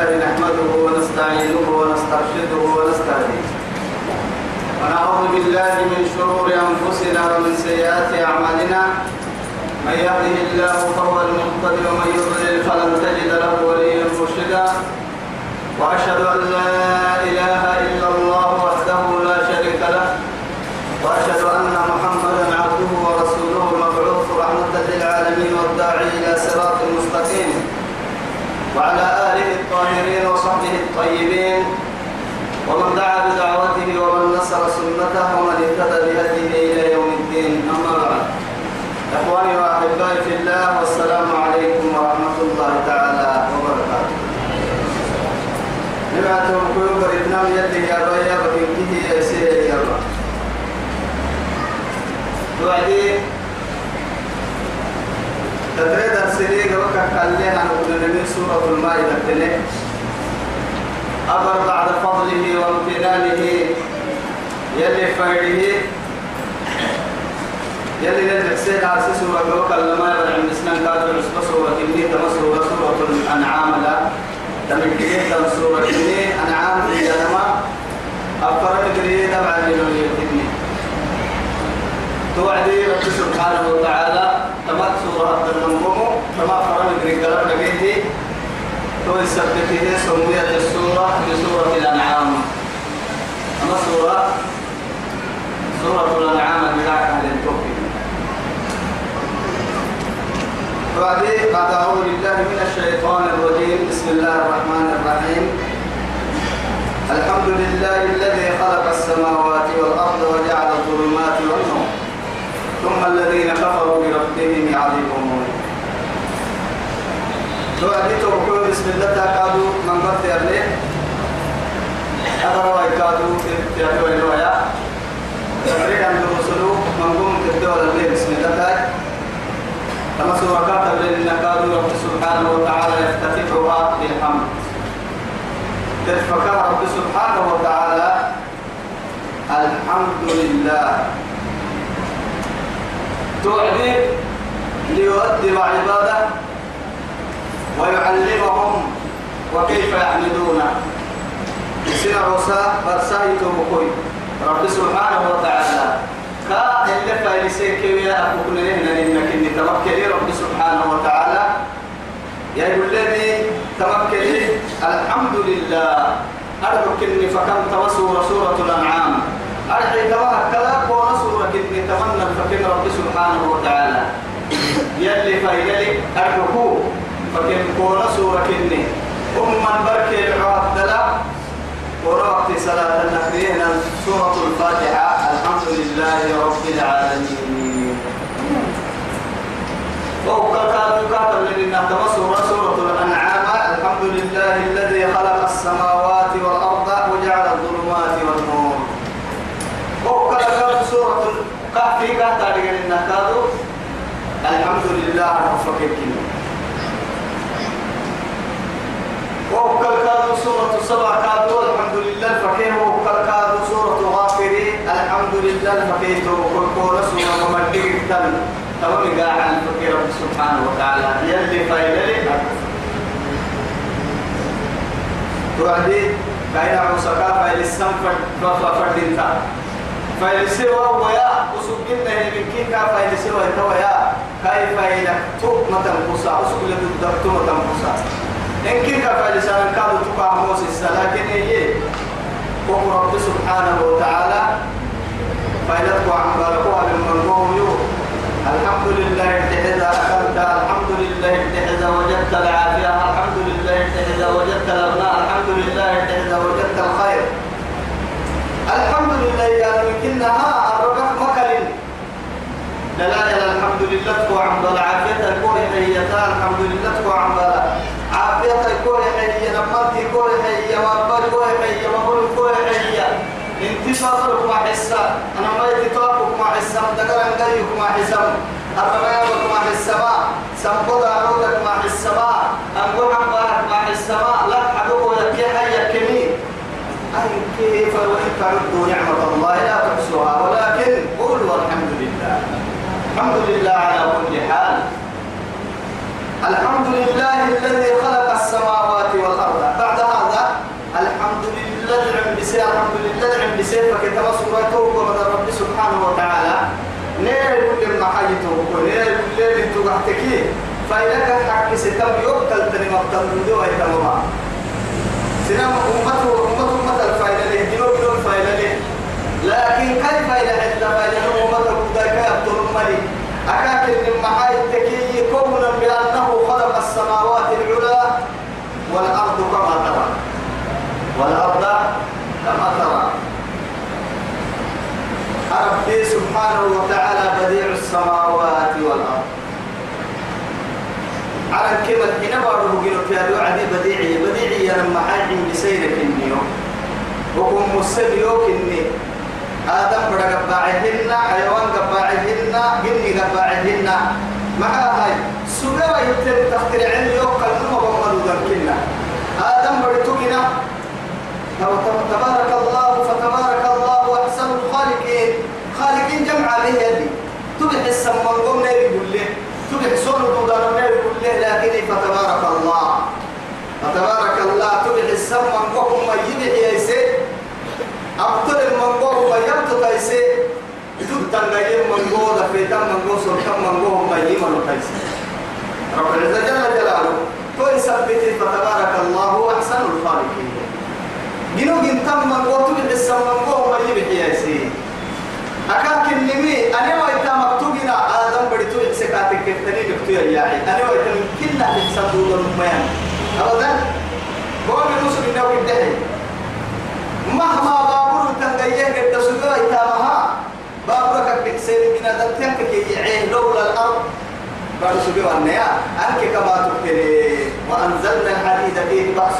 لله نحمده ونستعينه ونسترشده ونستهديه. ونعوذ بالله من شرور أنفسنا ومن سيئات أعمالنا. من يهده الله فهو المهتدي ومن يضلل فلن تجد له وليا مرشدا. وأشهد أن لا إله إلا الله وحده لا شريك له. وأشهد أن محمدا عبده ورسوله المبعوث رحمة للعالمين والداعي إلى صراط مستقيم. وعلى آله الطاهرين وصحبه الطيبين ومن دعا بدعوته ومن نصر سنته ومن اهتدى بهديه إلى يوم الدين. أما بعد إخواني وأحبائي في الله والسلام عليكم ورحمة الله تعالى وبركاته. نبعتهم كيوب إبنام يده يا ريا يا سيدي يا رب. توعدي تدريد السريق وكا لها نقول من سورة المائدة تنه أبر بعد فضله وامتنانه يلي فايده يلي سيد على سورة وكا لما يبدع من سنان كادر نسبة سورة إني تمسورة سورة الأنعام لا. تمكيه تم سورة إني أنعام إنما أفرق دريه دبعا لنولي الإني توعدي رب سبحانه وتعالى تمت سورة النمو كما فرن بريكالر نبيتي تو السبتكيه سمية السورة بسورة الأنعام. أما سورة؟ سورة الأنعام بتاعك أهل التوفيق. بعدين بعد أعوذ بالله من الشيطان الرجيم. بسم الله الرحمن الرحيم. الحمد لله الذي خلق السماوات والأرض وجعل الظلمات والنور. ثم الذين كفروا بربهم يعذبون توعدت وقول بسم الله تاكادوا من قد يرلي أدروا يكادوا تيادوا الرواية تقريبا الرسل من قوم تدور اللي بسم الله تاك كما سورة كاتب لنا كادوا رب سبحانه وتعالى يفتتحها بالحمد. تفكر رب سبحانه وتعالى. الحمد لله. توعدي ليؤدب عباده ويعلمهم وكيف يحمدون. سنة عصا برساي توبكوي رب سبحانه وتعالى. كا اللي فايلسيك يا أبو كنين إنك إني توكلي رب سبحانه وتعالى. يا الذي توكلي الحمد لله. أرجوك إني فكم توسور سورة الأنعام. أرحي إني تمنى فكين رب سبحانه وتعالى. يلي فايلي أرجوكو فكين كون سورة أم من بركي العواد دلا. وروقت صلاة النخرين سورة الفاتحة. الحمد لله رب العالمين. فوق كاتب كاتب لنا تمسوا سورة الأنعام الحمد لله الذي خلق السماوات والأرض وجعل الظلمات والنور فوق كاتب سورة كاتب لنا كاتب الحمد لله رب العالمين وكل كادو سورة السبع كادو الحمد لله فكيه وكل كادو سورة غافري الحمد لله فكيه وكل كون سورة ممدك تن تمام قاعد الفكير سبحانه وتعالى. يلي فايلي توعدي كاين عوسكا فايل السم فردينتا فايل سوى ويا وسجلنا من كيكا فايل سوى تويا كاي فايلك تو متنقصا وسجل الدكتور متنقصا إن كنت فلسان كادو تقع موسى لكن هي وهو رب سبحانه وتعالى. فإذا عن باركوها من قوم الحمد لله اتحذا أكلت الحمد لله اتحذا وجدت العافية الحمد لله اتحذا وجدت الأبناء الحمد لله اتحذا وجدت الخير الحمد لله يا يمكنها الرقم مكل دلالة الحمد لله تكو عن العافية تكون حيتها الحمد لله تكو عن عافية تكون حية نمت تكون حية وأبد تكون حية وأقول تكون حية. انتصارك مع حسة أنا ما يتطابق مع حسة مدقر أنقريك مع حسة الرميامك مع السماء سنبض عودك مع السماء تعدوا نعمة الله لا تحصوها ولكن قولوا الحمد لله. الحمد لله على كل حال. الحمد لله الذي خلق السماوات والأرض. بعد هذا الحمد لله العم بسير الحمد لله العم بسير فكتب سورته ومن رب سبحانه وتعالى. نير كل ما حاجته نير كل اللي تقعتكي فإنك حق ستم يقتل من التنمى ويتمى سنة أمته أمته مثل فإن الهديوك لكن كيف إلى عند فائدة أمته كذلك يبطل الملي أكاكل من محاي التكي كونا بأنه خلق السماوات العلى والأرض كما ترى. والأرض كما ترى. ربي سبحانه وتعالى بديع السماوات والأرض. على كلمة حين بارو قلت يا دو عدي بديعي بديعي لما حاجم بسيرك النيو وكم مسليو كني آدم بڑا قباعهن حيوان قباعهن جني قباعهن مع هاي سبوا يتم تخترع علم يوقع نما بمدو ذنكنا آدم بڑتوكنا تبارك الله فتبارك الله أحسن الخالقين خالقين جمع به يدي تبح السمى نبي يقول له تبح دودان نبي يقول له لكن فتبارك الله فتبارك الله تبح السمى قوم ما يبح يسي أبطل من قوم ما يبطل يسي يدود تنغيين من قوم في تم من قوم سلطان من قوم ما يمن يسي رب العزة جل جلاله تو يثبت فتبارك الله أحسن الخالقين جنو جن تم من قوم بالحسن من قوم ما يبح يسي أكاك النمي أنا وإنت مكتوبنا آدم بديتو إحسكاتك كتني نكتو يا ياعي أنا وإنت من كل حسن دول الميان أبدا قوم المسلم نوي الدهي مهما بابور تنقيه قد سجوا إتامها بابورك بكسير من أدتك كي يعيه لولا الأرض. بعد سجوا النيا أنك كما تكتري وأنزلنا الحديد فيه بأس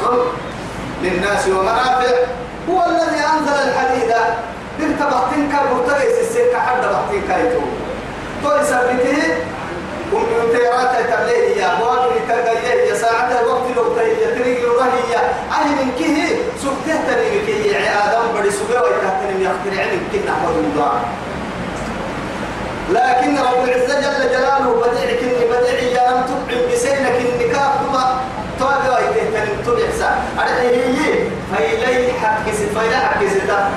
للناس ومنافع. هو الذي أنزل الحديد. انت بحتين كاي مرتقيس السكة حد بحتين كاي تو تو كمبيوترات تبليه يا بوان لتغييه يا ساعة وقت لو تهي تريق رهي أهل من كيه سبته تريق كي آدم بدي سبه ويتهتنم يخترع من كنا أحمد الله لكن رب العزة جل جلاله بديع كني بديع يا لم تبعد بسينك النكاح كما توابع ويتهتنم تبع سا أرحيه فإلي حق سفيلا حق ستا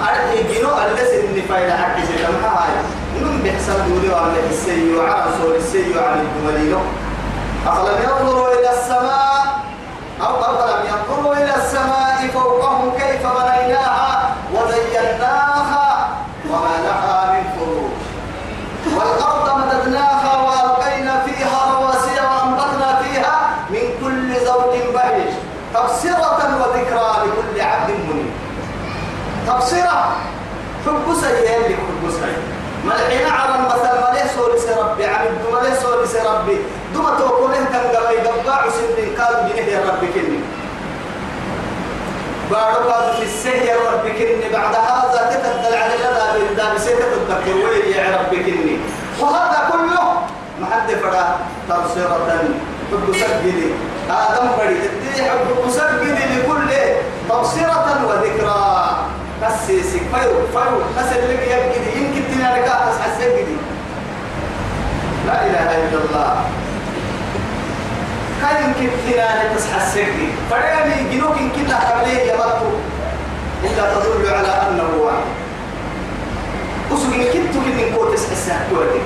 أرحي جنو ألس إني فايدة حق ستا نم بحسن دولي وعلى السيو على صور السيو على الجمالينو أفلم ينظروا إلى السماء أو أفلم ينظروا إلى السماء فوقهم كيف بنيناها وزيناها وما لها من فروج. والأرض مددناها وألقينا فيها رواسي وأنبتنا فيها من كل زوج بهيج. تبصرة وذكرى لكل عبد منيب. تبصرة حب سيئة ملحين على المثل ما ليس وليس ربي؟ عبد ما ليس وليس ربي؟ دوما توقونه تنقبي دباع سنين قالوا جنيه يا ربي كني. قالوا في السهي يا ربي كني بعد هذا تتدل على جدا بالدام سيتك الدكتور يا ربي كني؟ وهذا كله ما حد فرا تبصرة حب سجدي. آدم بري تدي حب سجدي لكل تبصرة وذكرى. كسيسك فيو فيو كسر لك يبقي يمكن تنالك أسحس يبقي لا إله إلا الله. كان يمكن تنالك أسحس يبقي فريني جنوك يمكن تحكمليه يمطو إلا تدل على أنه واحد. أسوك يمكن تكن نقول تسحس يبقي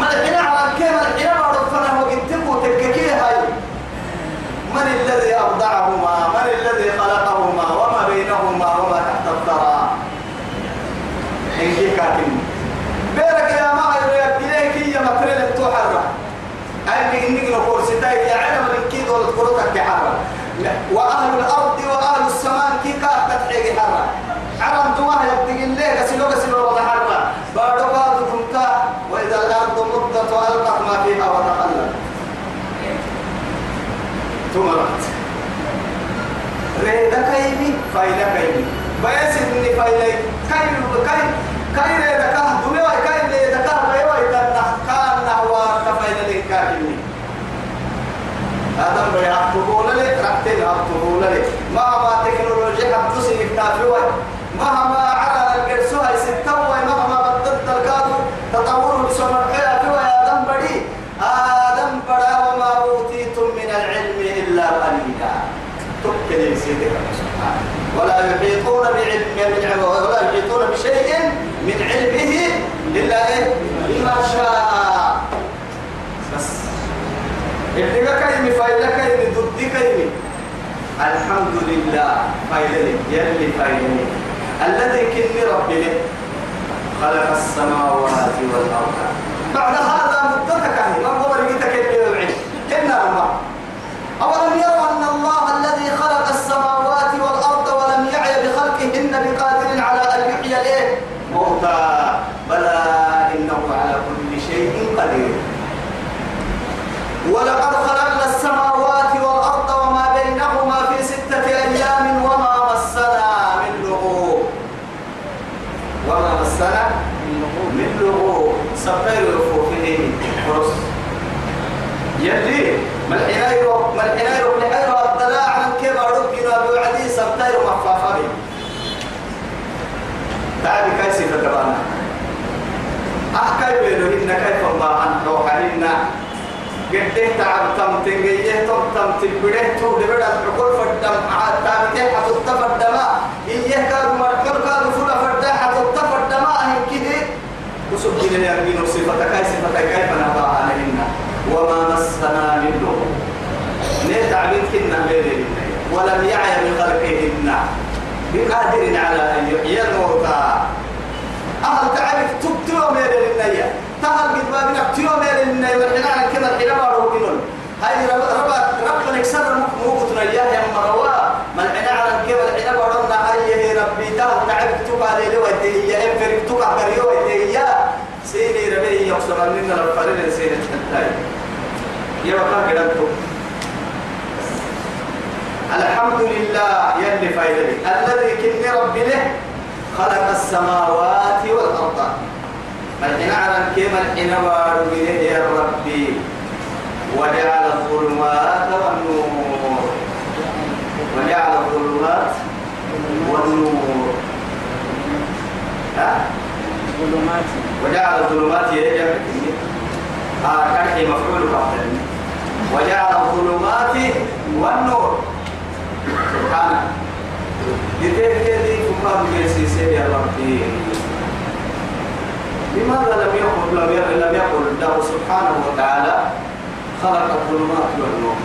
ما الحين على الكلمة الحين ما رفنا وقنتكو تككيه هاي. من الذي أبدعهما من الذي خلقهما؟ وما بينهما؟ وما كاتم بيرك يا ما يبديك يا مكرل التوحرة أنك إنك نقول ستاي يا علم من كيد ولا تقولك حرة وأهل الأرض وأهل السماء كي كات تحيق حرة عرم دواه يبدي الليل سلو سلو ولا حرة بارو بارو كنتا وإذا الأرض مدت وألقت ما فيها وتخلت تمرت ريدا كيمي فايدا كيمي بيس إني فايدا كاي كاي كاي ريدا كه دمي واي كاي ريدا كه بيو واي كنا كان نهوا كفايدا لين كاكيني هذا بيا تقول لي ركتين تقول لي ما ما تكنولوجيا حدث يكتافي واي مهما على الجرسوها يستوى مهما بدلت الكادو تطور بسمر حياته يا دم بدي آدم بدا وما أوتيتم من العلم إلا قليلا تبكي سيدك سبحانه ولا يحيطون بعلم ولا يحيطون بشيء من علمه إلا إيه؟ بما شاء. بس. اللي كاين فايلة كاين ضد كاين الحمد لله فايلة يلي فايلة الذي كن ربي خلق السماوات والأرض. بعد هذا مدتك ما هو رجيتك اللي كنا الله أولم يروا أن الله الذي خلق السماوات والأرض ولم يعي بخلقهن بقادر على أن يحيي الإيه؟ موتى بلى إنه على كل شيء قدير ولقد خلقنا السماوات والأرض وما بينهما في ستة أيام وما مسنا من لغوب. وما مسنا من لغوب. سبقين رفوفه فرص يلي ملحنايرو ملحنايرو ملحنايرو الدلاع عن كيف أردنا بوعدي سبتايرو مفافا بي تعالي كيسي فتبانا أحكي بينو إن كيف الله عن روحانينا قده تعب تم تنجيه تم تم تبده تو دبدا عقول فدم عاد تابته حتى تفدم إيه كارو مرحل كارو فلا فدا حتى تفدم أهم كده وسبحان الله يرجين صفتك هاي صفتك كيف نباها علينا وما مسنا من لغة ليه تعبيد كنا بين ولم يعي بخلقهن بقادر على أن يحيي الموتى أهل تعرف تبتلو مير تهل قد بابنا بتلو مير النية والحنا كذا الحنا بارو بنون هاي رب رب رب نكسر موقتنا إياه يا مروا من حنا على كذا الحنا بارونا هاي هي ربي تهل تعرف تبع لي لو هي؟ إم فرق تبع كريو هي؟ سيني ربي يقصر لنا الفرد سيني. تنتهي يا وكان كده الحمد لله يلي فايدني الذي كن ربي له خلق السماوات والأرض. الحين على كيما الحين بارو يا ربي وجعل الظلمات والنور. وجعل الظلمات والنور. ها؟ وجعل الظلمات يا آه مفعول بعد وجعل الظلمات والنور. سبحانه لتلك دي فقام يسيسي يا ربي. لماذا لم يقل لم يقل له سبحانه وتعالى خلق الظلمات والنور؟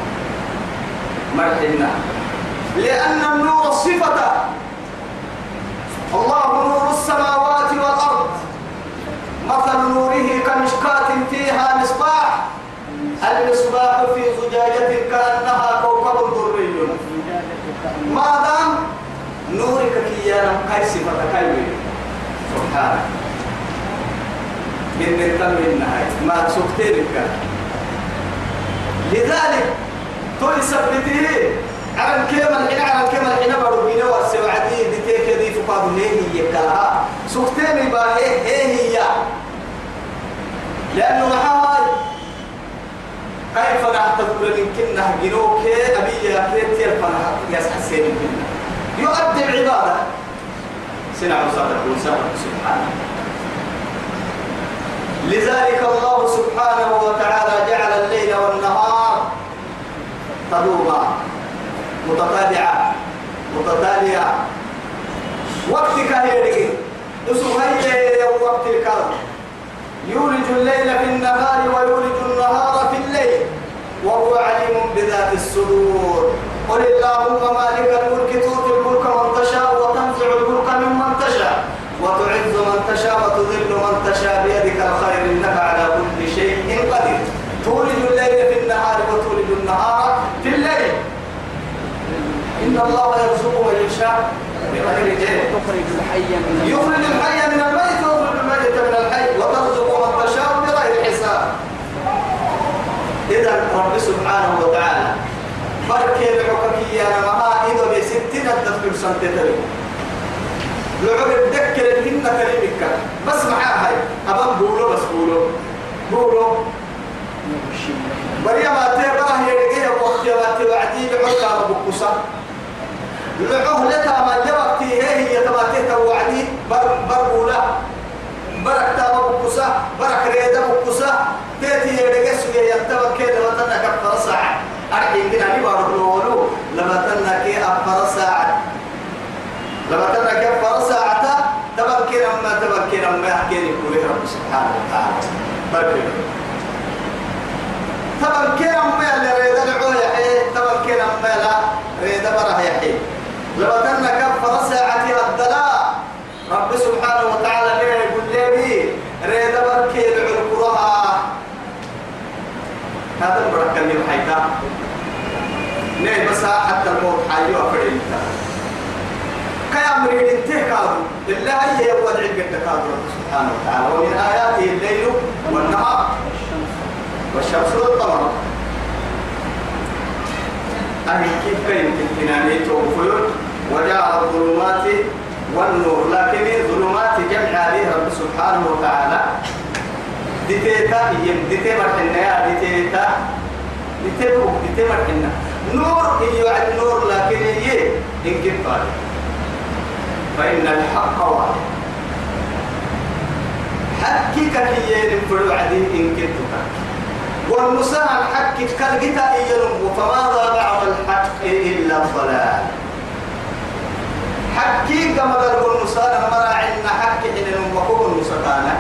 مرحنا لأن النور صفة. الله نور السماوات والأرض. مثل نوره كمشكاة فيها مصباح. المصباح في زجاجة كأنها كوكب دري. ما دام نورك كيانا كاي صفة؟ كاي سبحانه من التم النهاية ما سكتينك لذلك تقول سبته على الكلمة الحين على الكلمة الحين برو بينا وسوعدي دتيك دي فقاد هي هي كلها سكتين باهي هي هي لأنه هاي كيف نعتبر يمكن نهجنوك أبي يا كيت يرفع يسحى السين منا يؤدي العبادة سنع صدق وسهل سبحانه لذلك الله سبحانه وتعالى جعل الليل والنهار تدوما متتابعة متتالية وقتك هي اسمها وقت الكرم. يولج الليل في النهار ويولج النهار في الليل وهو عليم بذات الصدور. قل اللهم مالك الملك تؤتي الملك من تشاء وتنزع الملك ممن تشاء وتعز من تشاء وتذل من تشاء بيدك الخير انك على كل شيء قدير تولج الليل في النهار وتولج النهار في الليل ان الله يرزق جهل تخرج الحي من يخرج الحي من الميت ويخرج الميت من الحي وترزق من تشاء بغير حساب. إذا رب سبحانه وتعالى بركي لعكك يا نمها إذا بستين الدفع سنتين لعب الدكر الهن كلمك. بس معاها أبان بولو بس بولو. بولو. بريا ما تبراه يرجع وقت ما تبعدي بعكا بكوسا لعوه لتا ما جوقتي هي هي تباتي توعدي بر بربولا برك تابا بكوسا برك ريدا بكوسا تيتي يرجع سوية يتبع كده وتنا كفر ساعة أرحين كنا نبارك لولو لما تنا كي أفر ساعة لما تنا كفر ساعة تبا سبحانه وتعالى. بركة طبعا كنا ما ريد العو يحيي طبعا كنا ما لا ريد بره يحيي لو كنا كفر ساعتها الدلاء رب سبحانه وتعالى ليه يقول لي ريد بركي العرقها هذا بركة اللي حيتا ليه بس حتى الموت حي وفرين كيام ريد انتهكار لله هي يوضع القدكار رب سبحانه وتعالى. ومن آياته الليل والنهار. والشمس والقمر. أهل كيف كان تنتناني توفيون وجعل الظلمات والنور لكن الظلمات جمع عليه رب سبحانه وتعالى. ديتيتا يم ديتي مرحنا يا ديتيتا ديتي بوك ديتي مرحنا. نور هي عد نور؟ لكن هي إن كنت فإن الحق واحد. حقك هي نفرو عدي؟ إن كنت والمساهم حقك كالجتا يلم فماذا بعد الحق إلا الضلال؟ حقي كما قال المساهم مرا عنا حق حين نمكوب المسكانة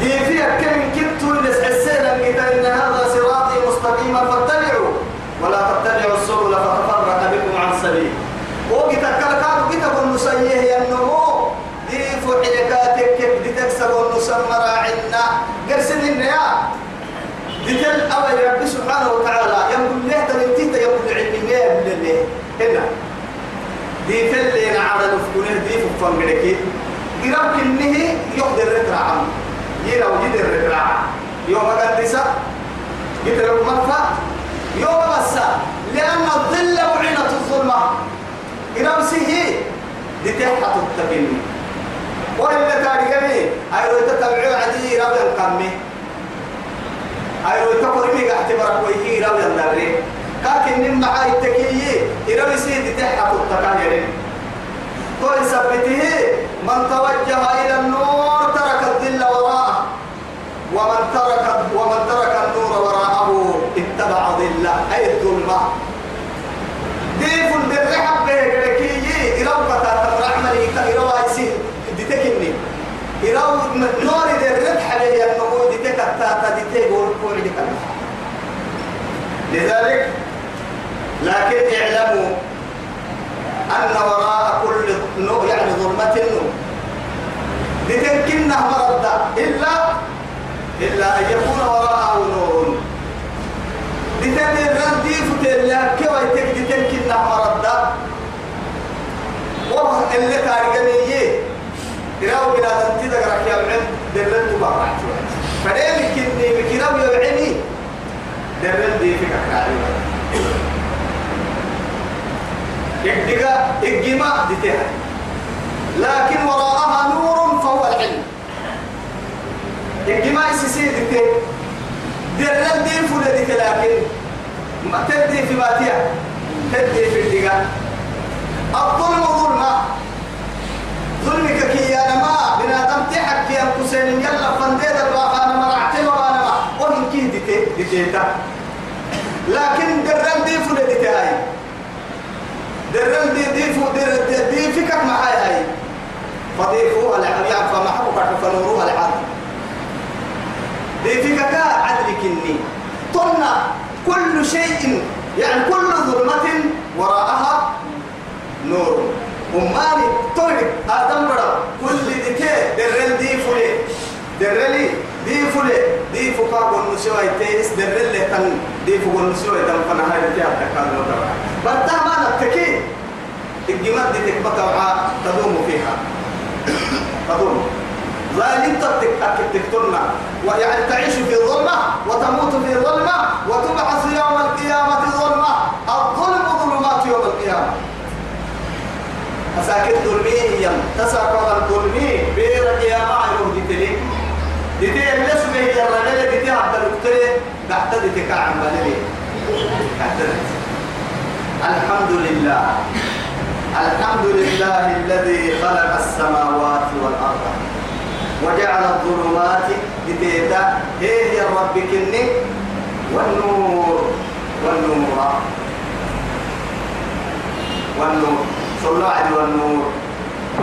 دي فيها كم كنت لسعسينا كتا إن هذا صراطي مستقيما فاتبعوا ولا تتبعوا السبل فتفرق بكم عن سبيل. وقت كالكاد كتب المسيه النمو دي فحلكاتك كيف دي تكسب المسمى راعنا قرسن النيا ديتل أول رب سبحانه وتعالى. يقول له تنتهي يقول علمي ما يقول له هنا. ديتل اللي نعرض فكونه دي فكون بدك قرب كنه يقدر رترع يلو يدر رترع يوم قدسة يدر مرفع يوم بس لأن الظل معينة الظلمة. قرب سيه ديتحت التبني وإلا تاريخني أيوة تتبعوا عدي رب القمي أيوة تقول ميجا اعتبرك ويهي راوي الداري نم معاي التكيي إراوي سيدي تحت التكايرين قول سبته من توجه إلى النور ترك الظل وراءه. ومن ترك ومن ترك النور وراءه اتبع ظله. أي الظلمة؟ ديف الدرحب بهكي إراو كتا تمرح مليكا إراو عيسي دي تكني إراو نور درد حليه النمو دي تكتا دي تقول قول دي لذلك لكن اعلموا أن وراء كل نور يعني ظلمة النور دي تمكنه مرد إلا إلا أن يكون وراءه نور. دي تمكن ردي فتلا كوي تك دي تمكنه مرد. وهو اللي تارجميه كراو بلا تنتي دقرك يا بعين درن تبارك فدين كني بكراو يا بعيني درن دي فيك كاري يكدقا الجماع دي تهي لكن وراءها نور فهو العلم. الجماع سيسي دي تهي درن دي فولا دي لكن ما تدي في باتيا. تدي في الدقا الظلم ظلمه ظلمك كي يا نما بنادم تحك يا حسين يلا فنديد الواقع أنا مرعتي وأنا ما وهم كي ديتي ديتيتا لكن درن دي فل ديتي هاي درن دي دي فو در دي فكك معاي هاي لعب فما حبك فنوروها لعب دي فكك عدل كني. طلنا كل شيء يعني كل ظلمة وراءها نور. أماني طيب آدم برا كل ديكي درل دي فولي درلي دي فولي دي فوقا قول نسوي تيس درل تن دي فوق نسوي تن فنا هاي دي أتكاد لو تبع برتا ما نتكي الجماد دي تكبتا تدوم فيها تدوم ظالم تتك أكد تكترنا ويعني تعيش في ظلمة وتموت في ظلمة وتبعث يوم القيامة ظلمة الظلم ظلمات يوم القيامة مساكن ظلمي يم الظلمي بيرك يا معلوم ديتلي رجل؟ ديتي عبد بالي الحمد لله. الحمد لله الذي خلق السماوات والأرض. وجعل الظلمات ديتيتا هي يا رب كني. والنور. والنور. والنور. صلوا عليه والنور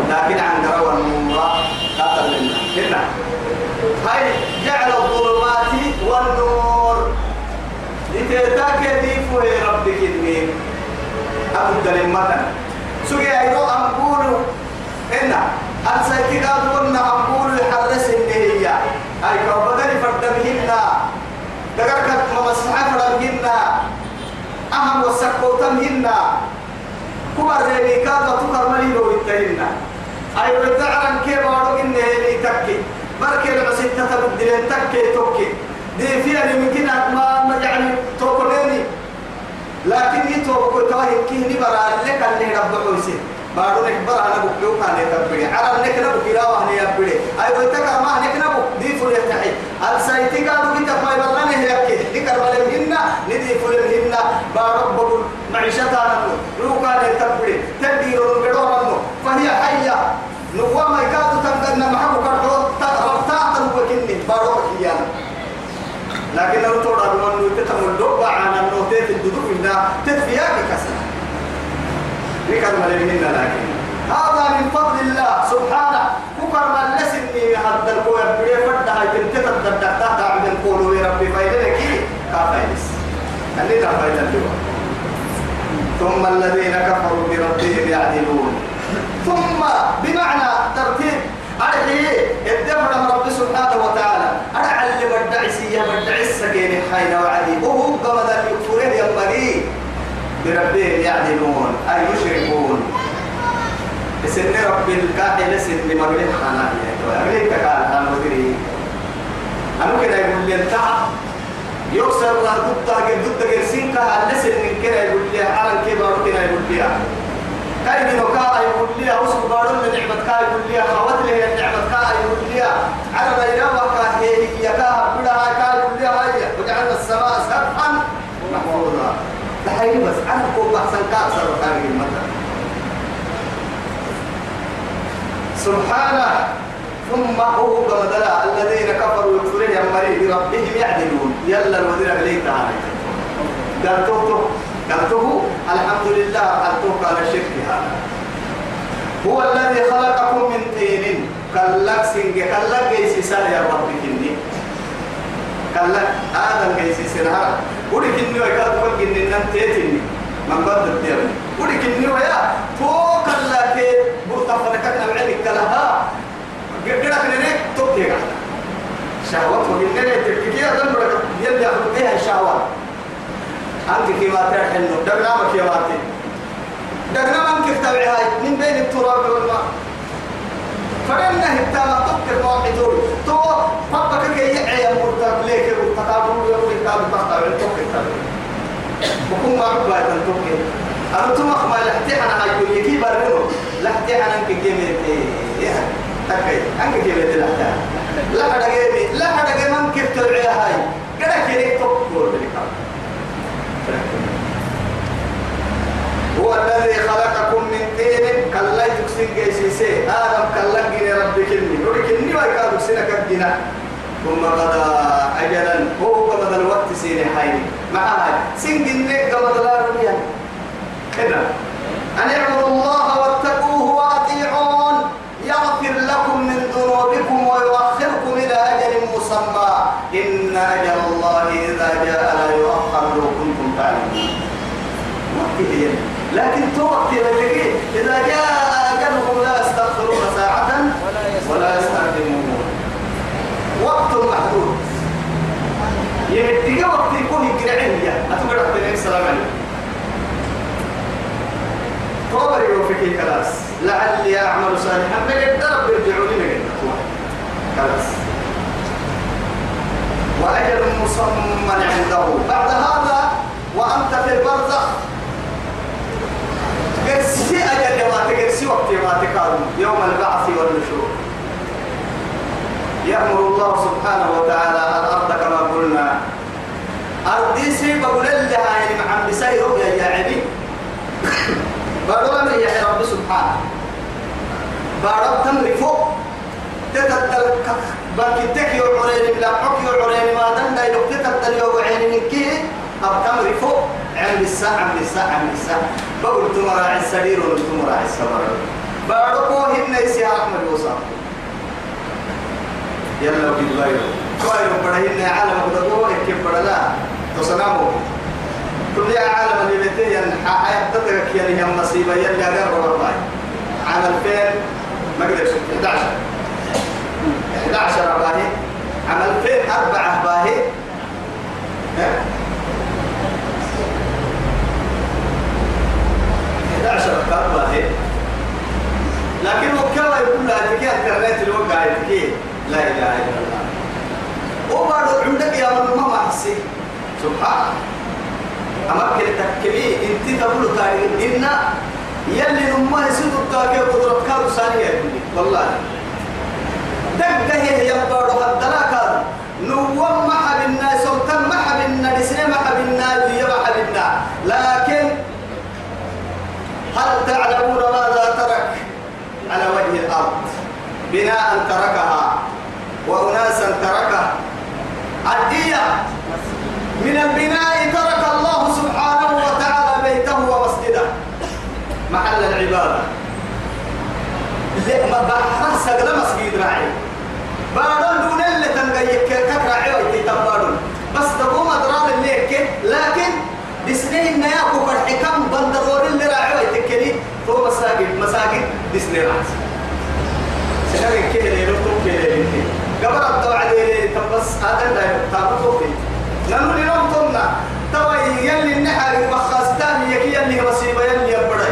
لكن عن قرى والنور قاتل لنا كنا هاي جعل الظلمات والنور. لتتاك ديفو يا ربك إني أبو الدلمة سوي أيضا أقول إن أنسى كده قلنا أقول حرس النهية أي كوبدني فردمهن دقرك ممسحة فردمهن أهم وسكوتمهن كبر ريني كادا تكر مليلو يتهن أي وتعلم كيف أروق النهية تكي بركي العسيت تتبدلين تكي توكي. دي فيها يمكن ما يعني توكليني لكن يتوب كتاه كيني برا لك اللي رب عيسى بارو نك برا أنا بقول كان يتبري على نك نبو كلا وهني يبري أي ويتك ما نك نبو دي فل يتحي السايتي قالوا كنت ما يبغى نه يبكي دي كربلاء هنا ندي فل هنا. بارو بقول معيشتها نو لو كان يتبري تدير الجدار فهي حية. نوما يكادو تنقلنا معه كردو تغربتا تنوى كني بارو كيانا. لكن لو تورا بمن تتم الدب عن النوتات الددوب إنها تدفياك كسر. لكن مليهن لكن. هذا من فضل الله سبحانه. كفر من لسني هذا الكوي بدي فرد هاي تنتت الدكتة تحت من قولوا ربي. فايدة كي؟ كافيس اللي لا فايدة اليوم ثم الذين كفروا بربهم يعدلون. ثم بمعنى ترتيب أرحي الدفع رب سبحانه وتعالى. أنا علم الدعسية والدعس سكين حين وعدي. وهو قمد يكفره ينبغي بربهم يعدلون أي يشركون. سن رب الكاهل سن مغلق خانا أغلق تكال أنا مدري أنا كده يقول لي انتهى يكسر الله ضد ضد جرسين كها لسن من كده يقول لي على كبر كده يقول لي كاي من كا يقول لي أوسط بارون من نعمة كا يقول لي خوات لي النعمة كا يقول لي على ما ينام كا هي هي كا بلا كا يقول لي هاي. وجعلنا السماء سقفا محفوظا. تحيي بس أنا كوب أحسن كأسر وكان المثل. سبحانه. ثم هو قمدلا. الذين كفروا يكفرون يمري بربهم يعدلون. يلا الوزير عليه تعالى. قالته قالته الحمد لله قالته قال الشرك هذا؟ هو الذي خلقكم من طين كلك سنج كلك جيسي سال يا رب كني. كلك آدم جيسي سنها ودي كني ويقال تقول كني نم تيتني. من بعد الدير. ودي كني ويا تو كلك برتفنا كنا بعدك كلها. قدرك نريك تبتيك شهوات لك تركيا ذنبك يلي أخذ بها الشهوات أنت كيما تحنو دقنا ما كيما تي دقنا ما أنك تبعي هاي من بين التراب والماء. فلنا هتاما تذكر موعد دول تو فبك كي يعي مرتب ليك وتقابل يقول لك قال بقطع التوك بكون ما عقبا تنتوك أنا تمخ ما لحتي أنا هاي كل يكي برنو لحتي أنا أنك كيمي تي تكي أنك كيمي تي لحتي لا حدا جيمي. لا حدا جيمي. من كيف تبعي هاي. الذي خلقكم من طين كلا يكسين جيسيسي آدم كلا جيني ربك إني ربك إني ويكاد سنك الجنة ثم قضى أجلا هو قبض الوقت سيني حيني. مع هاي سين جنة قبض لا ربيا كنا أن اعبدوا الله واتقوه وأطيعون. يغفر لكم من ذنوبكم ويؤخركم إلى أجل مسمى. إن أجل الله إذا جاء لا يؤخر لو كنتم تعلمون وقته لكن توقت إذا جاء أجلهم لا يستغفرون ساعة ولا يستقدمون وقت محدود. يمدك وقت يكون يقرعين أتقرأ بني السلام عليكم طوري وفكي كلاس لعلي أعمل صالحا. من الدرب يرجعوني من كلاس وأجل مصمم عنده. بعد هذا وأنت في البرزخ. قرسي أجل ما تقرسي وقت ما تقالوا يوم البعث والنشور. يأمر الله سبحانه وتعالى الأرض كما قلنا. أرضي سي بقول لها يعني مع بسي رؤيا يا عبي. بارو يا رب سبحانه. بارو تمر فوق تتدل باكتك يعرين بلا حك يعرين ما دنا يلو تتدل يعرين من كي أو تمر فوق عند الساعة عند الساعة عند الساعة. بقول تمراعي السرير وتمراعي السمر. بارو هن يسي أحمد وصام يلا بالبايرو بايرو بدهن عالم بدو كيف بدلا تصنامو كل عالم اللي بيتين حياة تترك يعني هم مصيبة يلي أقرب والله. عمل فين ما قدرش 11 11 باهي عمل فين أربعة باهي 11 كان باهي لكن وكما يقول لها تكي الكرنات الوقع تكي لا إله إلا الله. وبعد عندك يا من ما حسي سبحان. أمك تكمي إنت تقول تاريخ إن يلي نما يسود التاكي قدرت كارو ثانية والله. دقه هي يبارو هدلا كارو نوم حبنا سلطان ما حبنا لسنا ما حبنا لي ما حبنا لكن هل تعلمون ماذا ترك على وجه الأرض؟ بناء تركها وأناسا تركها. الدية من البناء ترك الله سبحانه وتعالى بيته ومسجده. محل العبادة. ما بحر سجل مسجد راعي. بارون دون اللي تنقيك كراعي ويتبارون بس تقوم أدرار اللي لكن إن يأكو فرحكم بندرور اللي راعي ويتكلي؟ تو مساجد. مساجد دسنه راعي سنة كده ليلو تو كده ليلو قبل الدعاء دي تبص هذا لا تابو نحن اليوم قلنا توا يلي النحر وخاستان يكي يلي مصيبة يلي يبري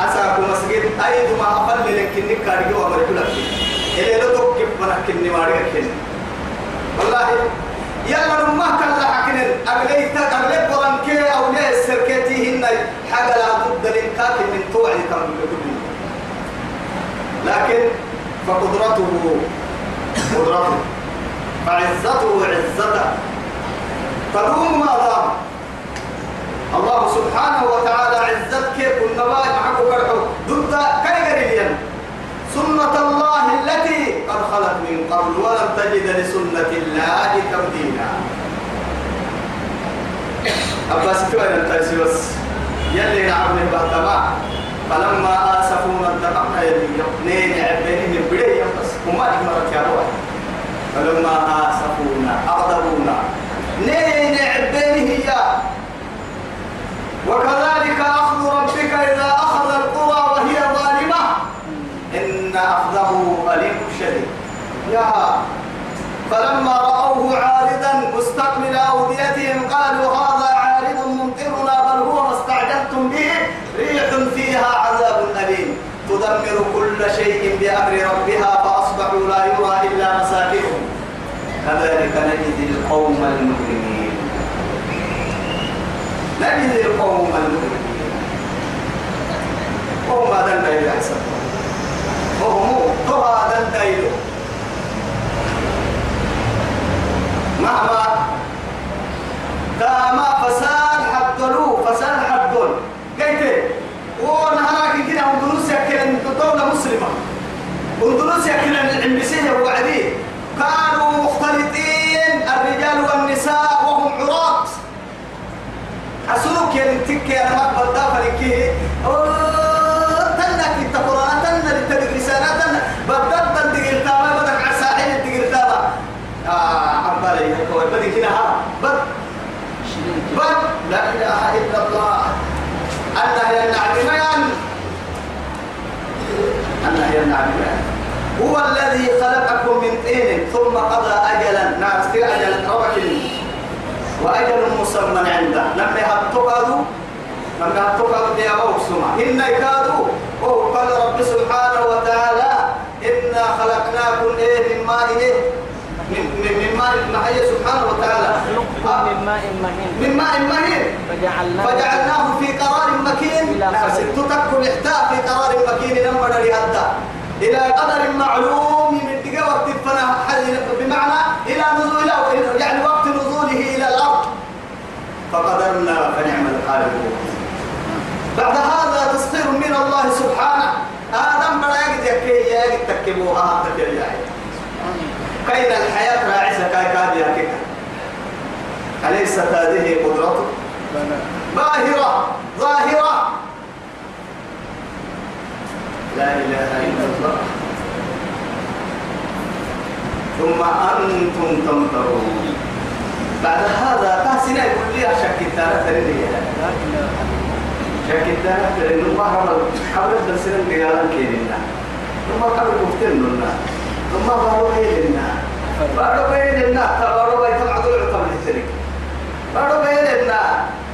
أساكو مسجد أيد ما أفل لك إنك كارجي وأمر كل شيء إلى لو تكيب منك كني ماري كني. والله يلا نما كلا حكنن أغلي تغلب حاجة لا بد لنكاك من توعي تم لكن فقدرته قدرته. فعزته عزته. تدوم ماذا؟ الله سبحانه وتعالى عزت كيف النبات معك كرحو. ضد كي قريبا سنة الله التي قد خلت من قبل ولم تجد لسنة الله تبديلا. أباس كوين التايسي بس. يلي نعمل بهتما فلما آسفونا انتقمنا يلي يقنين عبيني من بداية بس وما نمرت يا فلما آسفونا أغضبونا نين عبينه هي وكذلك أخذ ربك إذا أخذ القرى وهي ظالمة. إن أخذه أليم شديد. يا. فلما رأوه عارضا مستقبل أوديتهم قالوا هذا عارض ممطرنا بل هو ما استعجلتم به ريح فيها عذاب أليم. تدمر كل شيء بأمر ربها فأصبحوا لا يرى إلا مساكنهم. كذلك نجزي القوم المجرمين. نجزي القوم المجرمين. قوم هذا الدليل وهم تو هذا الدليل مهما اندونيسيا كان العمسية وعديه كانوا مختلطين الرجال والنساء وهم عراة أسلوك ينتك يا رب الدافع لكي تنك تنك بدك على آه عبالي بدك هنا ها. بد بد لا إله إلا الله. ينعمين أنه هو الذي خلقكم من طين ثم قضى أجلا. ناس في أجل ربك وأجل مسمى عنده. لما يهتقادوا لما يهتقادوا يا موسما إن كادوا وهو قال رب سبحانه وتعالى إنا خلقناكم إيه من ماء إيه؟ من ماء المحيي سبحانه وتعالى. من ماء مهين. من ماء مهين. فجعلناه فجعلناه في قرار مكين. إلى قدر. ستتك الإحداء في قرار مكين. لما هذا إلى قدر معلوم من فنا حزن بمعنى إلى نزول يعني وقت نزوله إلى الأرض. فقدرنا فنعم القادرون بعد هذا تسخير من الله سبحانه. آدم بلا يجد يكي يجد تكبوها تكبوها كين الحياة راعسة كاي كاد يكيك أليست هذه قدرته؟ باهرة ظاهرة. لا إله إلا الله. ثم أنتم تمترون. بعد هذا تحسنا يقول لي شك التارة تريني. شك التارة تريني. حمل حمل بسنا قيالا كيرنا ثم قبل مفتن ثم بارو بيلنا بارو بيلنا تبارو بيتم عدول عطم التريك بارو بيلنا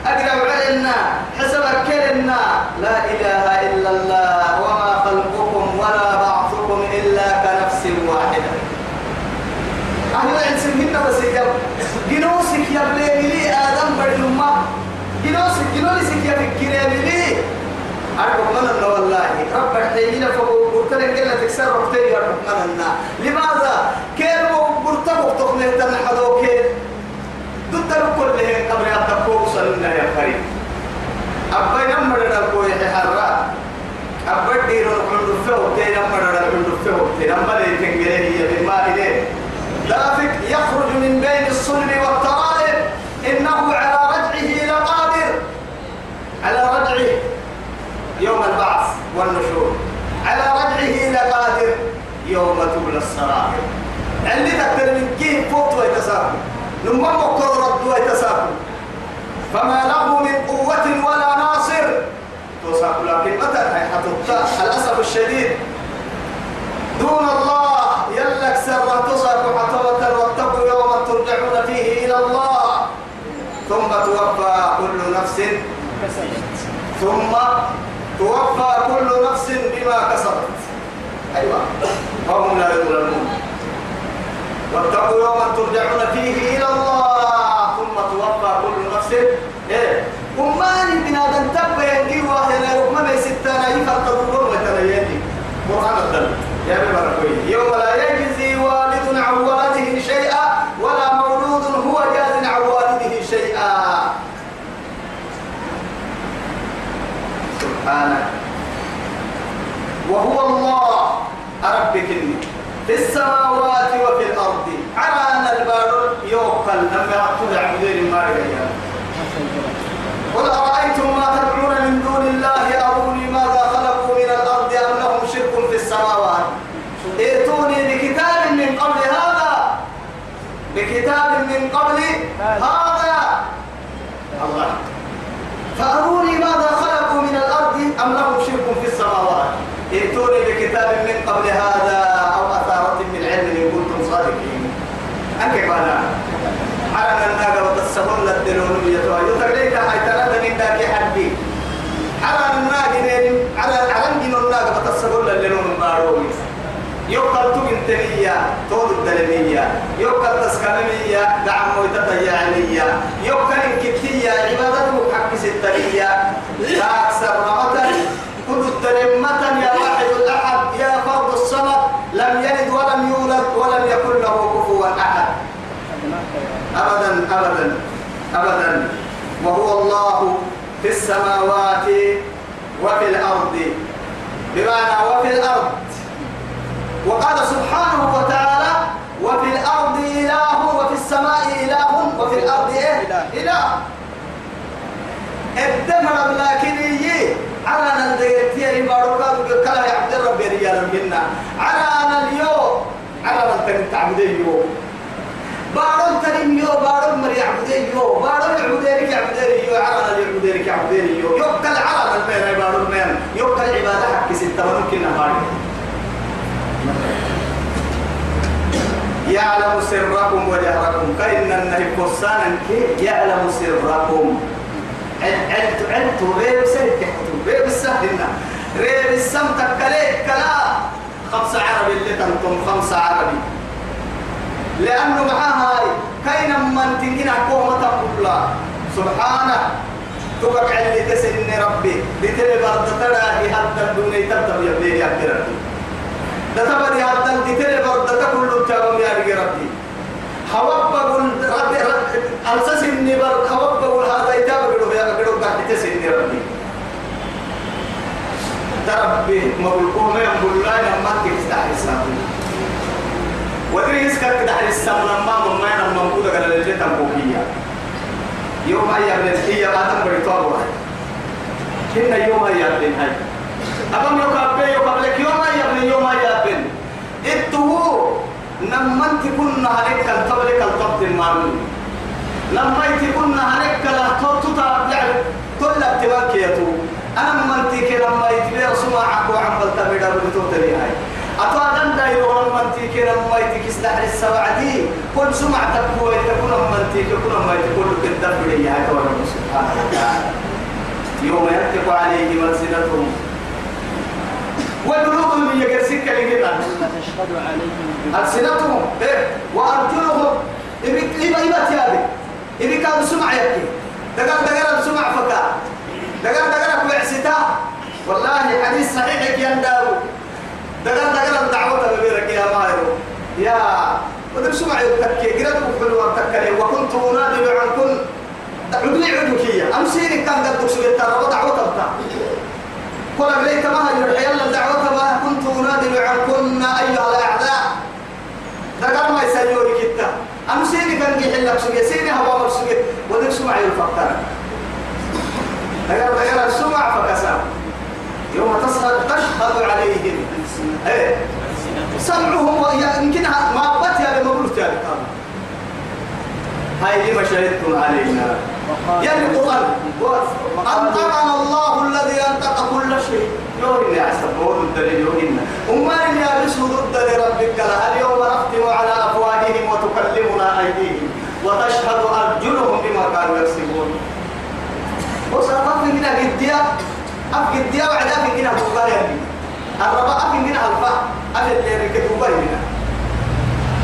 أقرب علينا. حسب كلنا لا إله إلا الله. وما خلقكم ولا بعثكم إلا كنفس واحدة أهل العلم منا بس يجب جنوسك يا بليلي آدم بدلما جنوسك جنوسك يا أرجو من الله والله رب قلت لك إلا تكسر ربتي أرجو من الله لماذا كيف قلت لك تخنه تنحدو كيف ضد كل هين قبل أن تقوم صلنا يا فريق أبا نمر الكوي حرا أبا دير الحمد فيه تي نمر الحمد فيه تي نمر الكنجري هي بما إليه دافك يخرج من بين الصلب والترائب. إنه على رجعه لقادر على رجعه يوم البعث والنشور. على رجعه لقادر يوم تبلى السرائر. اللي تكتر من كيف فوت ويتساقل لما مكر رد ويتساقل فما له من قوة ولا ناصر. توساقل لكن متى حتى الأسف الشديد. دون الله يلك سر تصرف حتوة واتقوا يوما ترجعون فيه إلى الله ثم توفى كل نفس ثم توفى كل نفس بما كسبت. أيوة. وهم لا يظلمون. واتقوا يوما ترجعون فيه إلى الله. ثم توفى كل نفس. إيه. وماني بنادم تبا ينجي واحد لا يرحم ما ستانا يفرق الظلم وتنيني قرآن الدل يا ببركوي يوم لا يجزي سبحانه وهو الله. إني في السماوات وفي الأرض. عرانا البار يوكل لما يعطوا عبدين الماريا قل أرأيتم ما تدعون من دون الله؟ أروني ماذا خلقوا من الأرض أم لهم شرك في السماوات؟ ائتوني بكتاب من قبل هذا. بكتاب من قبل هذا. الله. فأروني ماذا خلقوا أم لهم شرك في السماوات؟ ائتوني بكتاب من قبل هذا أو أثارة من علم إن كنتم صادقين. أنك قال على الناقة وتسهل الدلون يتوى يتقليك حي ترد من ذاك حدي على الناقة على على الناقة وتسهل الدلون باروي يقال تمن تنية طول الدلمية. يقال تسكنمية دعم ويتطيعنية يقال إنكتية عبادته حق ستنية لا أكثر رمتا كل الدلمة يا واحد الأحد يا فرد الصمد لم يلد ولم يولد ولم يكن له كفوا أحد أبدا أبدا. وهو الله في السماوات وفي الأرض. بمعنى وفي الأرض. وقال سبحانه وتعالى وفي الأرض إله وفي السماء إله وفي الأرض إيه؟ إله. الدمر لكن على نديت يا بارك كلا عبد الرب يا على أنا اليوم على من تعبد اليوم بارون تريم يو بارون مري عبدين يو بارون عبديرك عبديري يو على عبديرك عبديري يو. يوكل على المين بارون مين يوكل عبادة حق ستة ممكن نهاري يعلم سركم وجهركم كأن النهي قصانا يعلم سركم. علت علت ريب سهل تحتو ريب السهلنا ريب السم كلا. خمسة عربي اللي تنتم خمسة عربي. لأنه معها هاي. كاين من تنجينا قومة قبلا سبحانه. تبقى علي تسني ربي. بتلي برد تراهي حتى الدنيا تبدأ يبدي يا ربي. ده تبدي حتى بتلي برد تكل الجواب يا ربي. حواب بقول ربي. ألسس إني بر حواب بقول هذا يتابع بلو يا بلو قاعد تسني ربي تربي ما بقول ما يقول لا ما تستحي سامي ودري يسكت كده على السماء لما ما ينام موجودة على اللي تنبوكية يوم أي ابن هي آدم بريطانيا كنا يوم أي ابن هاي. أبم يقابل يقابلك يوم أي ابن يوم أي ابن إتو لما انت كنا هنك الطبل المعلوم. لما كنا هنك الطبط يعني كل يتو أنا لما أنت لما يتبير سماعك وعم بلتبير بلتوتري هاي أتوادن دايرون منتي كنا ما يتكس لحر السوعدي كل سمع تكوى تكون منتي كنا ما يتكون كدر بدي هاي تورا سبحانه وتعالى يوم يتقى عليه منزلتهم. وجنوبهم يجرسك لجنة تشهد عليهم ألسنتهم. إيه. وأرجلهم. إبا إبا تيابي. إبي كانوا سمع يبكي دقر دقر سمع فكا. دقر دقر بعستا والله حديث صحيح ينداو دقر دقر الدعوة ببيرك يا مايرو يا ودر سمع يبكي قرد وحلوة تكلي وكنت أنادي عن كل. عدوي عدوكية أمسيني كان قد تكسب الترى دعوة بتا قل ليت ما هي؟ يلا الدعوة ما. كنت أنادي عن كن أيها الأعداء. دقر ما يسيوري كتا أمسيني كان يحلك سجى سيني هوا مرسجى ودر سمع يفكر دقر دقر السمع فكسر. يوم تشهد عليهم. إيه. سمعهم يمكن ما بت يا لما قلت يا هاي لما شهدتم علينا. يعني القرآن أنطقنا الله الذي أنطق كل شيء. يوهن يا سبور الدليل يوهن. أما إن يابسوا ضد لربك اليوم نختم على أفواههم وتكلمنا أيديهم؟ وتشهد أرجلهم بما كانوا يكسبون. وسأقف من الديا أفق الديا وعد أفق من البقايا الربا أفق من الفا أفق اللي ركبوا بيننا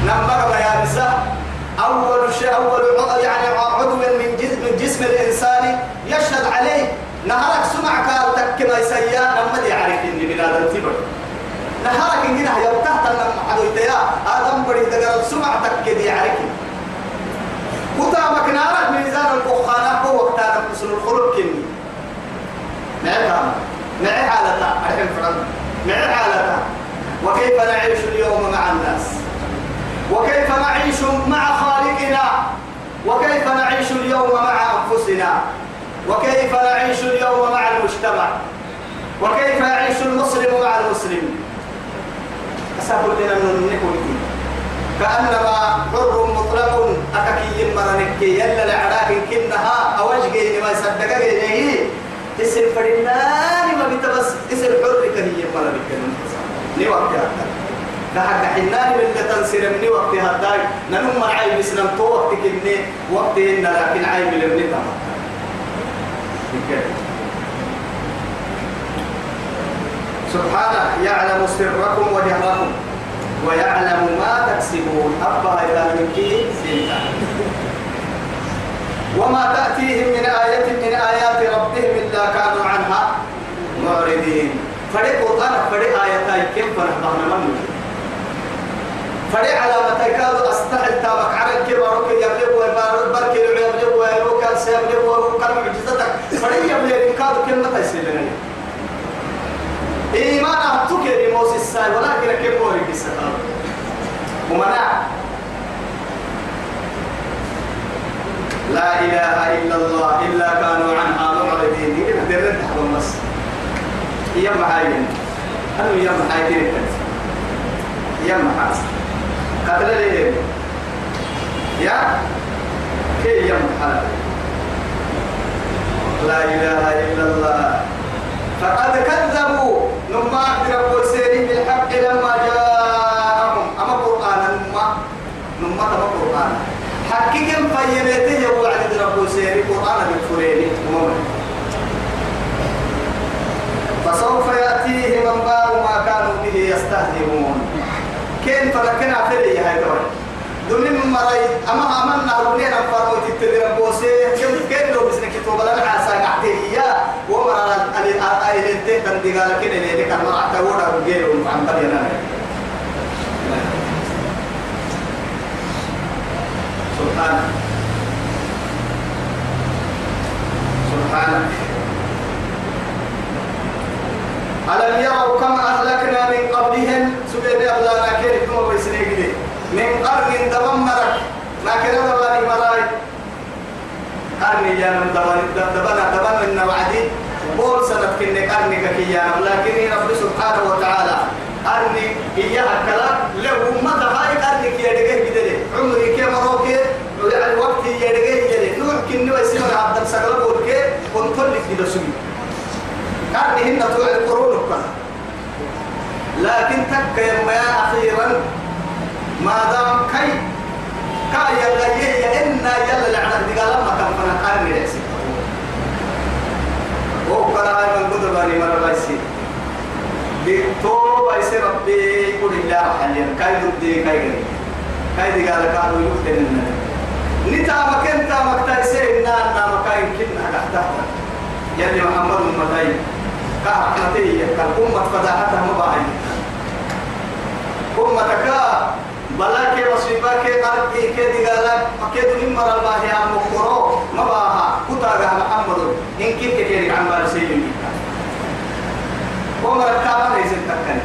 نمبر يا نساء أول شيء أول يعني عضو من جسم, من جسم الإنسان يشهد عليه نهارك سمع قال تكما يسيا لما دي عارف إني بلاد التبر نهارك إننا يبتهت لما حدويت يا آدم بدي تقرب سمع تك دي عارف كتابك نارك ميزان البخانة هو وقتها تقصر الخلق كني معها معي حالتها الحين فرد معي حالتها وكيف نعيش اليوم مع الناس؟ وكيف نعيش مع خالقنا؟ وكيف نعيش اليوم مع أنفسنا؟ وكيف نعيش اليوم مع المجتمع؟ وكيف يعيش المسلم مع المسلم؟ أسأل لنا نكون كأنما حر مطلق أككي مرنكي يلا لعراك كنها أوجه ما يصدق إليه. اسم فرنان بتبس اسم حر كهي مرنكي ني وقت كحق حنان من تنسر من وقت هداي ننم عيب إسلام تو وقت كني وقت إن لكن عيب لمن تمام سبحانه يعلم سركم وجهركم ويعلم ما تكسبون. أبا إلى منكي سنتا وما تأتيهم من آية من آيات ربهم إلا كانوا عنها. معرضين فريق قرآن فريق آياتي كيف فرحنا؟ من فريق على ما تكاد أستحل تابك. على الكبار يبلغ وبرك يبلغ ويروك سيبلغ وكان معجزتك. فريق يبلغ. إن كادوا كلمة يسيرنا إيمان أبتك يا موسى الساي ولكن كيف هو يكسر ومنع. لا إله إلا الله إلا كانوا عنها معرضين هنا درت حب مس يا معاين أنا يا معاين يا معاس قتل ليه يا؟ كي يا محل لا إله إلا الله. فقد كذبوا. نما رب سيري بالحق لما جاءهم. أما قرآن نما نما تما قرآن. حقيقة فيميته يقول عند رب سيري قرآن بالفريني. فسوف يأتيهم أنباء ما كانوا به يستهزئون. كين فلكنا فري هاي دول دون مري أما أمنا ربنا نفرمو تتدرب بوسي. كم كين لو بسنك توبة لنا عسى قعديه ومرا أن أهل التيه تندي قال كده اللي كان مرا تقول رجال وعم بدينا سبحانه سبحانه ألم يروا كم أهلكنا من قبلهم؟ سبيل أهلانا كيف كما بيسنيك من قرن دممرك ما كنا دباني مراي قرن يا من دبنا دبنا من وعدي بول سنة كنا قرن كيا لكن رب سبحانه وتعالى قرن إياها كلا. لو ما دبائي قرن كيا دقيه بدلي. عمري كيا مروكي. الوقت يا دقيه يدي نوح كنوا يسمى عبد السقلب وركي ونطلق بدسوي. توع القرون كنا لكن تك يا أخيرا ما دام كي كا يلا يا إنا يلا لعنة دقال ما كان فنا قارن يحسي هو كلا هاي من قدر بني مرة بيسي تو بيسي ربي يقول الله حاليا كاي ضدي كاي غني كاي دقال كانوا يقتل النبي نتا مكان تا مكتا يسي إنا أنا مكاين كنا تحتها يلي محمد المتاي كهرحمتي كالأمة فداحتها مباعي أمتك بلا كي مصيبة كي قرب كي كي دقالك أكيد من مرة الله يا مقرو مباها. كتاغا محمد إن كيف كي عن بار سيدي ومرة كابا ليس تكني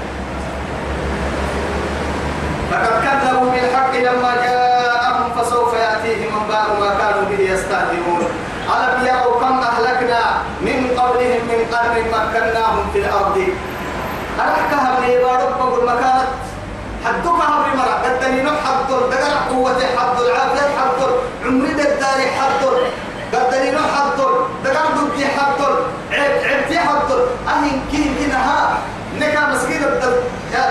فقد كذبوا بالحق لما جاءهم فسوف يأتيهم أنباء ما كانوا به يستهزئون. ألم يروا كم أهلكنا من قبلهم من قرن مكناهم في الأرض. أرحكها من عبادة بقول مكانت حدك هبري مرة. قدني نوح حضر دقر قوة حضر عافية حضر عمري دداري حضر قدني نوح حضر دقر دبي حضر عب عبتي حضر أهين كين كنها نكا مسجد الدل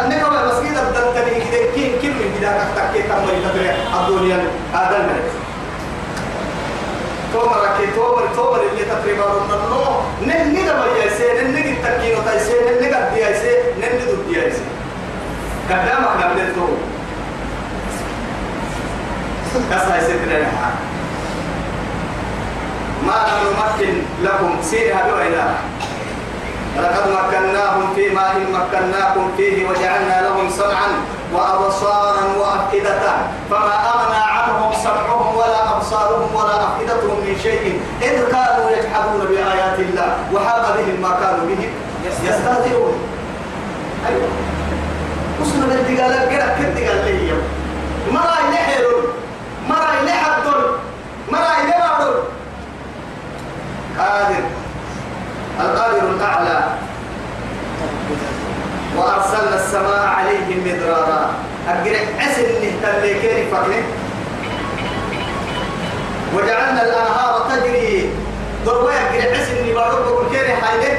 نكا مسجد الدل تاني كده. كين كين من كده تكتكي كمل تدري. الدنيا هذا الملك. تومر كي تومر تومر اللي تقريبا رنو نن ندا ما يسي نن نجي تكينو تايسي نن نجا ديايسي نن ندو ديايسي قدامك قبل تو كسا يسيتنا ما لم نمكن لكم سيرها بوينا لقد مكناهم في ماء مكناكم فيه وجعلنا لهم سمعا وابصارا وأفئدة. فما أغنى عنهم سمعهم ولا أبصارهم ولا أفئدتهم من شيء إذ كانوا يجحدون بآيات الله وحاق بهم ما كانوا به يستهزئون. أيوه. وصلنا بالدقالة قرأ كنت قال لي يوم مرة إلي حيرون مرة إلي حدون مرة إلي بعدون قادر القادر الأعلى وأرسلنا السماء عليهم مدرارا أقرأ عسل نهتليكين فكني وجعلنا الأنهار تجري ضربة أقرأ عسل نبارك بقول كيري حايلة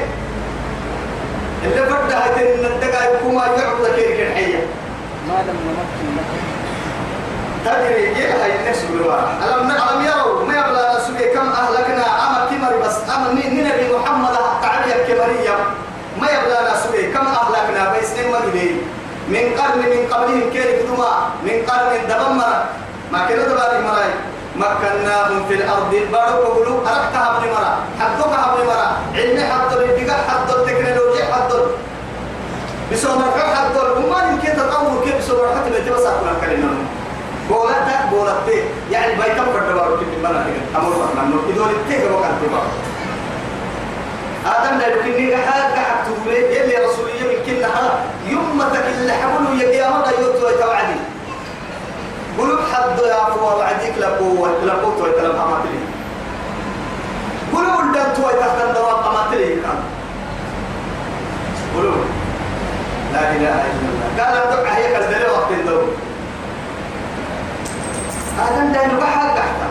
اللي فردها تن الدقا يكون ما يعبد كيري كيري ما لم نمكن لكم تدري يلا هاي الناس بالوا ألم ألم يروا ما يبلا سوي كم أهلكنا أما كمر بس أما نبي محمد تعالى كمرية ما يبلا سوي كم أهلكنا بس نما إليه من قرن من قبلهم كيرك دما من قرن دبمر ما كنا دباري مراي مكناهم في الأرض بارو بقولوا أركتها من مرا حدوكها من مرا علم حد الدقاء حد التكنولوجيا حد بسوما حد وما يمكن تطور كيف بسوما حتى بيتبسط كنا كلمة بولتا بولتي يعني بيتم فردبارو كيف بنا كده أمور فهمنا نو إدول التيه وقت تبارو آدم لا يمكن حاجة قاعد تقول يلي رسولية من كلها يمتك اللي حملوا يا مرة يوتوا يتوعدي قلوب حد يا لقوة لقوة ويتلم أماتلي قلوب الدم توي تحت الدوام أماتلي كان قلوب لا إله إلا الله. قال أدعى هيك الدليل وقت الدوم آدم نبقى حاجة حتى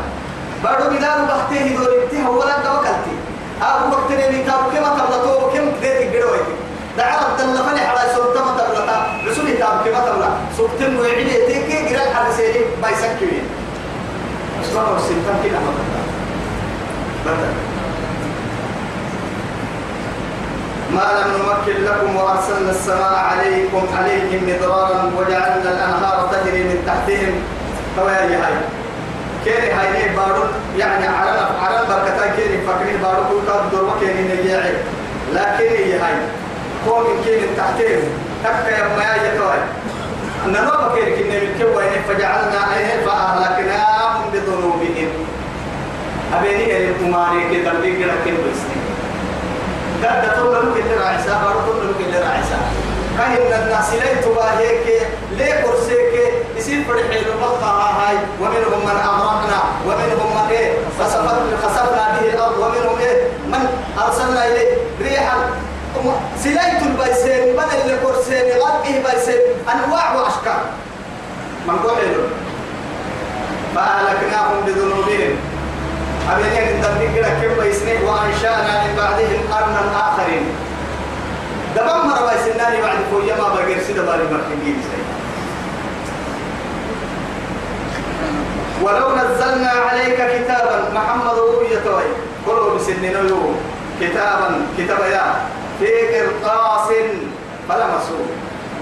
بارو بدارو بختيه دوريتي هو ولا دوكلتي أبو وقت اللي تابو كم تبلتو كم بديت الجروي دعا عبد الله فني حلا سلطة ما تبلتا. رسولي تابو كم تبلا سلطة وعدي تيجي جرال حد سيري ما يسكوي أسمع السلطة كده ما بدل ما لم نمكن لكم وأرسلنا السماء عليكم عليهم مدرارا وجعلنا الأنهار تجري من تحتهم. فويا هاي كيري هاي ليه بارو يعني على على بركتا كيري فكرين بارو كل دور وكيري نجيعي لكن هي هاي قوم كيري تحتهم. تكا يا ما يتوي نرى كيري كنا من كوي فجعلنا عينهم فأهلكناهم بذنوبهم أبيني اللي اللي كده كده بس ده تقول له كده راعسا تقول له كده راعسا كاين الناس لا تباهيك ليه كرسيك يصير فرح المقطع هاي. ومنهم من أغرقنا ومنهم من إيه؟ خسفنا به الأرض. ومنهم إيه؟ من أرسلنا إليه ريحا. سلايت البيسين بدل اللي كرسين غرقه بيسين. أنواع وأشكال. من قول فأهلكناهم بذنوبهم. أبين يقدر نقرأ كم بيسنه وأنشأنا من بعدهم قرنا آخرين. دبم مرة بيسناني بعد فويا ما بقير سيدا بالي مرحبين ولو نزلنا عليك كتابا محمد رؤية توي كله بسنين يوم كتابا كتابا يا. في قرطاس فلا مسؤول.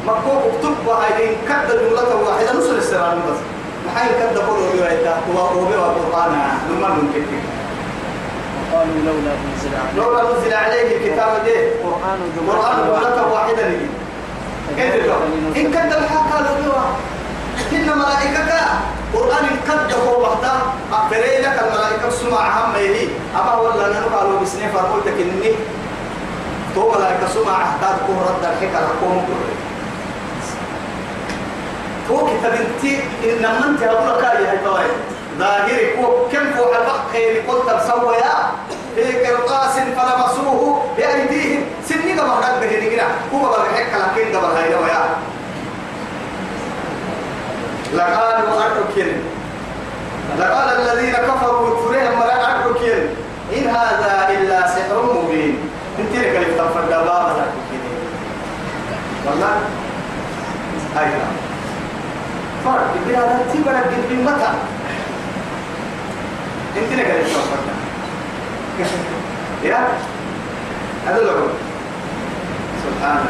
مكتوب اكتب وهاي كد جملة واحدة. نص السران بس. محاي كد قولوا بيويتا هو هو قرآن لما ممكن وقالوا لولا أنزل عليه. لولا نزل عليه الكتاب ده. قرآن جملة واحدة لي كيف إن كد الحق قالوا إن ملائكة قرآن كد هو وحده أقبلي لك الملائكة سمع هم يلي أما ولا نحن قالوا بسنة فقلت إني. تو ملائكة سمع أحتاج كهرة الحكا لكم تو كتاب انتي إنما انت أقول لك يا هاي ظاهري كو كم فوق البحر خير قلت بسوى يا قرطاس فلمسوه بأيديهم. سنين قبل هذا بهنينا هو قبل حكا لكن قبل هاي ويا لقالوا أركن لقال الذين كفروا كفرهم ولا أركن إن هذا إلا سحر مبين. انت لك اللي تفرد بابا والله. أيوة فرق بهذا تبرك قد متى انت لك اللي تفرد يا هذا لو سبحانه.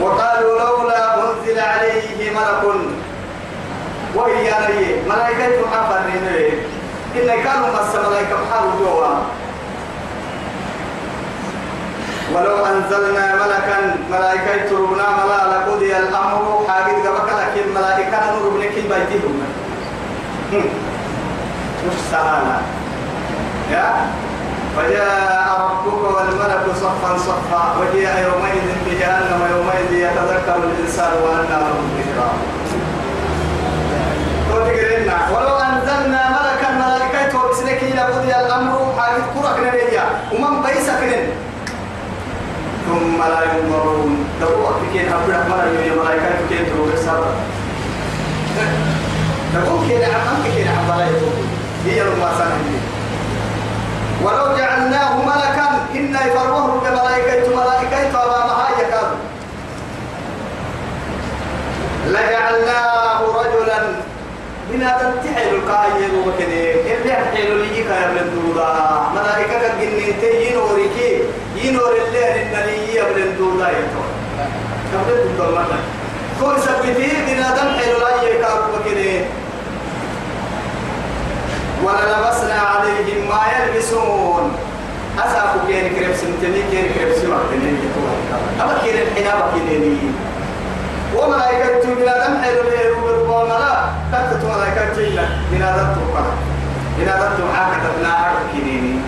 وقالوا لولا أنزل عليه ملك. وهي نبي ملائكة محافظين. إن كانوا مس ملائكة محافظ جوا. ولو أنزلنا ملكا ملائكة تربنا ملا لقضي الأمر حاجة قبك لكن ملائكة نور بنك بيتهم مش سهلة يا فجاء ربك والملك صفا صفا وجيء يومئذ بجهنم يومئذ يتذكر الانسان وانى له الذكرى ولو انزلنا ملكا ملائكته بسنك لقضي الامر حاجة كرك نريا ومن بيسك ثم لا ينظرون دعوا كين أبدا مرة يوم ملائكة كين تروح السبب دعوا كين عمام كين عمام هي المواصلة ولو جعلناه ملكا إنا يفرمه بملائكة ملائكة أمامها يكاد لجعلناه رجلا. بنا تنتحل القايل وكذا. اللي حيل لي كان من دودا ملائكة جنين ينورك ينور الليل إن لي يبل دودا يتو قبل دودا كل سبتي بنا تنحل لا يكاد وكذا وللبسنا عليهم ما يلبسون. أسافو كين كريب سنتني كين كريب سمعتني أما كين الحنابة كيني وملائكة بلا دم حيث يقولون لا تكتب ملائكة جيلة بلا دم تقبل بلا دم تبعا كتبنا عرض كينيني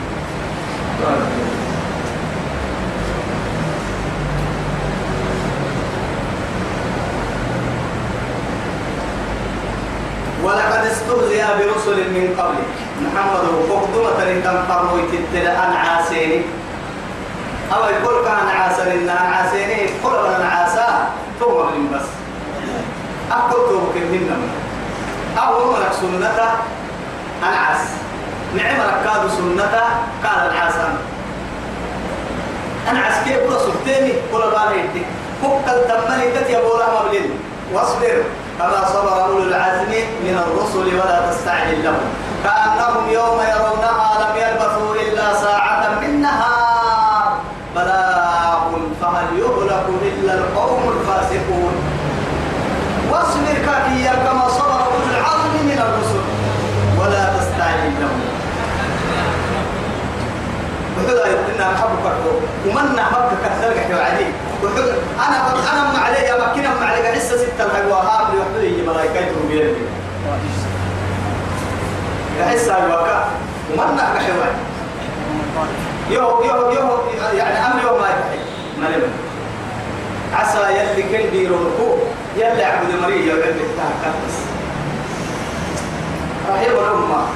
ولقد استهزئ برسل من قبلك. محمد فقدمة تنقر ويتتل أن عاسيني. أو يقول كان عاسر إن عاسيني قل أن عاسا ثم من بس. أقول توبك منهم أو ملك سنة العاس نعم ركاد سنة قال العاسان. أنا عسكري كل سلطاني كل بالي فك الدمني تتي أبو رحمة بلين واصبر. كما صبر أولو العزم من الرسل ولا تستعجل لهم. كأنهم يوم يرونها لم يلبثوا إلا ساعة من نهار. بلاغ فهل يهلك إلا القوم الفاسقون؟ واصبر كافيا كما صبر أولو العزم من الرسل ولا تستعجل لهم. وحدا يقولنا محب كرتو ومن محب كثر كحيو عدي أنا أنا ما علي يا مكينا ما علي لسه ستة الحقوا هاب يحدوا يجي ملايكته بيدي يحس الوكا ومن نحب كحيو يو يو يو يعني أمر ما يحيي ما لم عسى يلي كل بيرونكو يلي عبد مريم يلي تاكل بس. رحيم الأمة.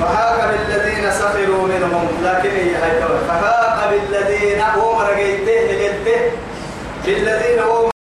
فهاك بالذين سخروا منهم. لكن هي هاي فهاك بالذين رقيته لقيته للذين هم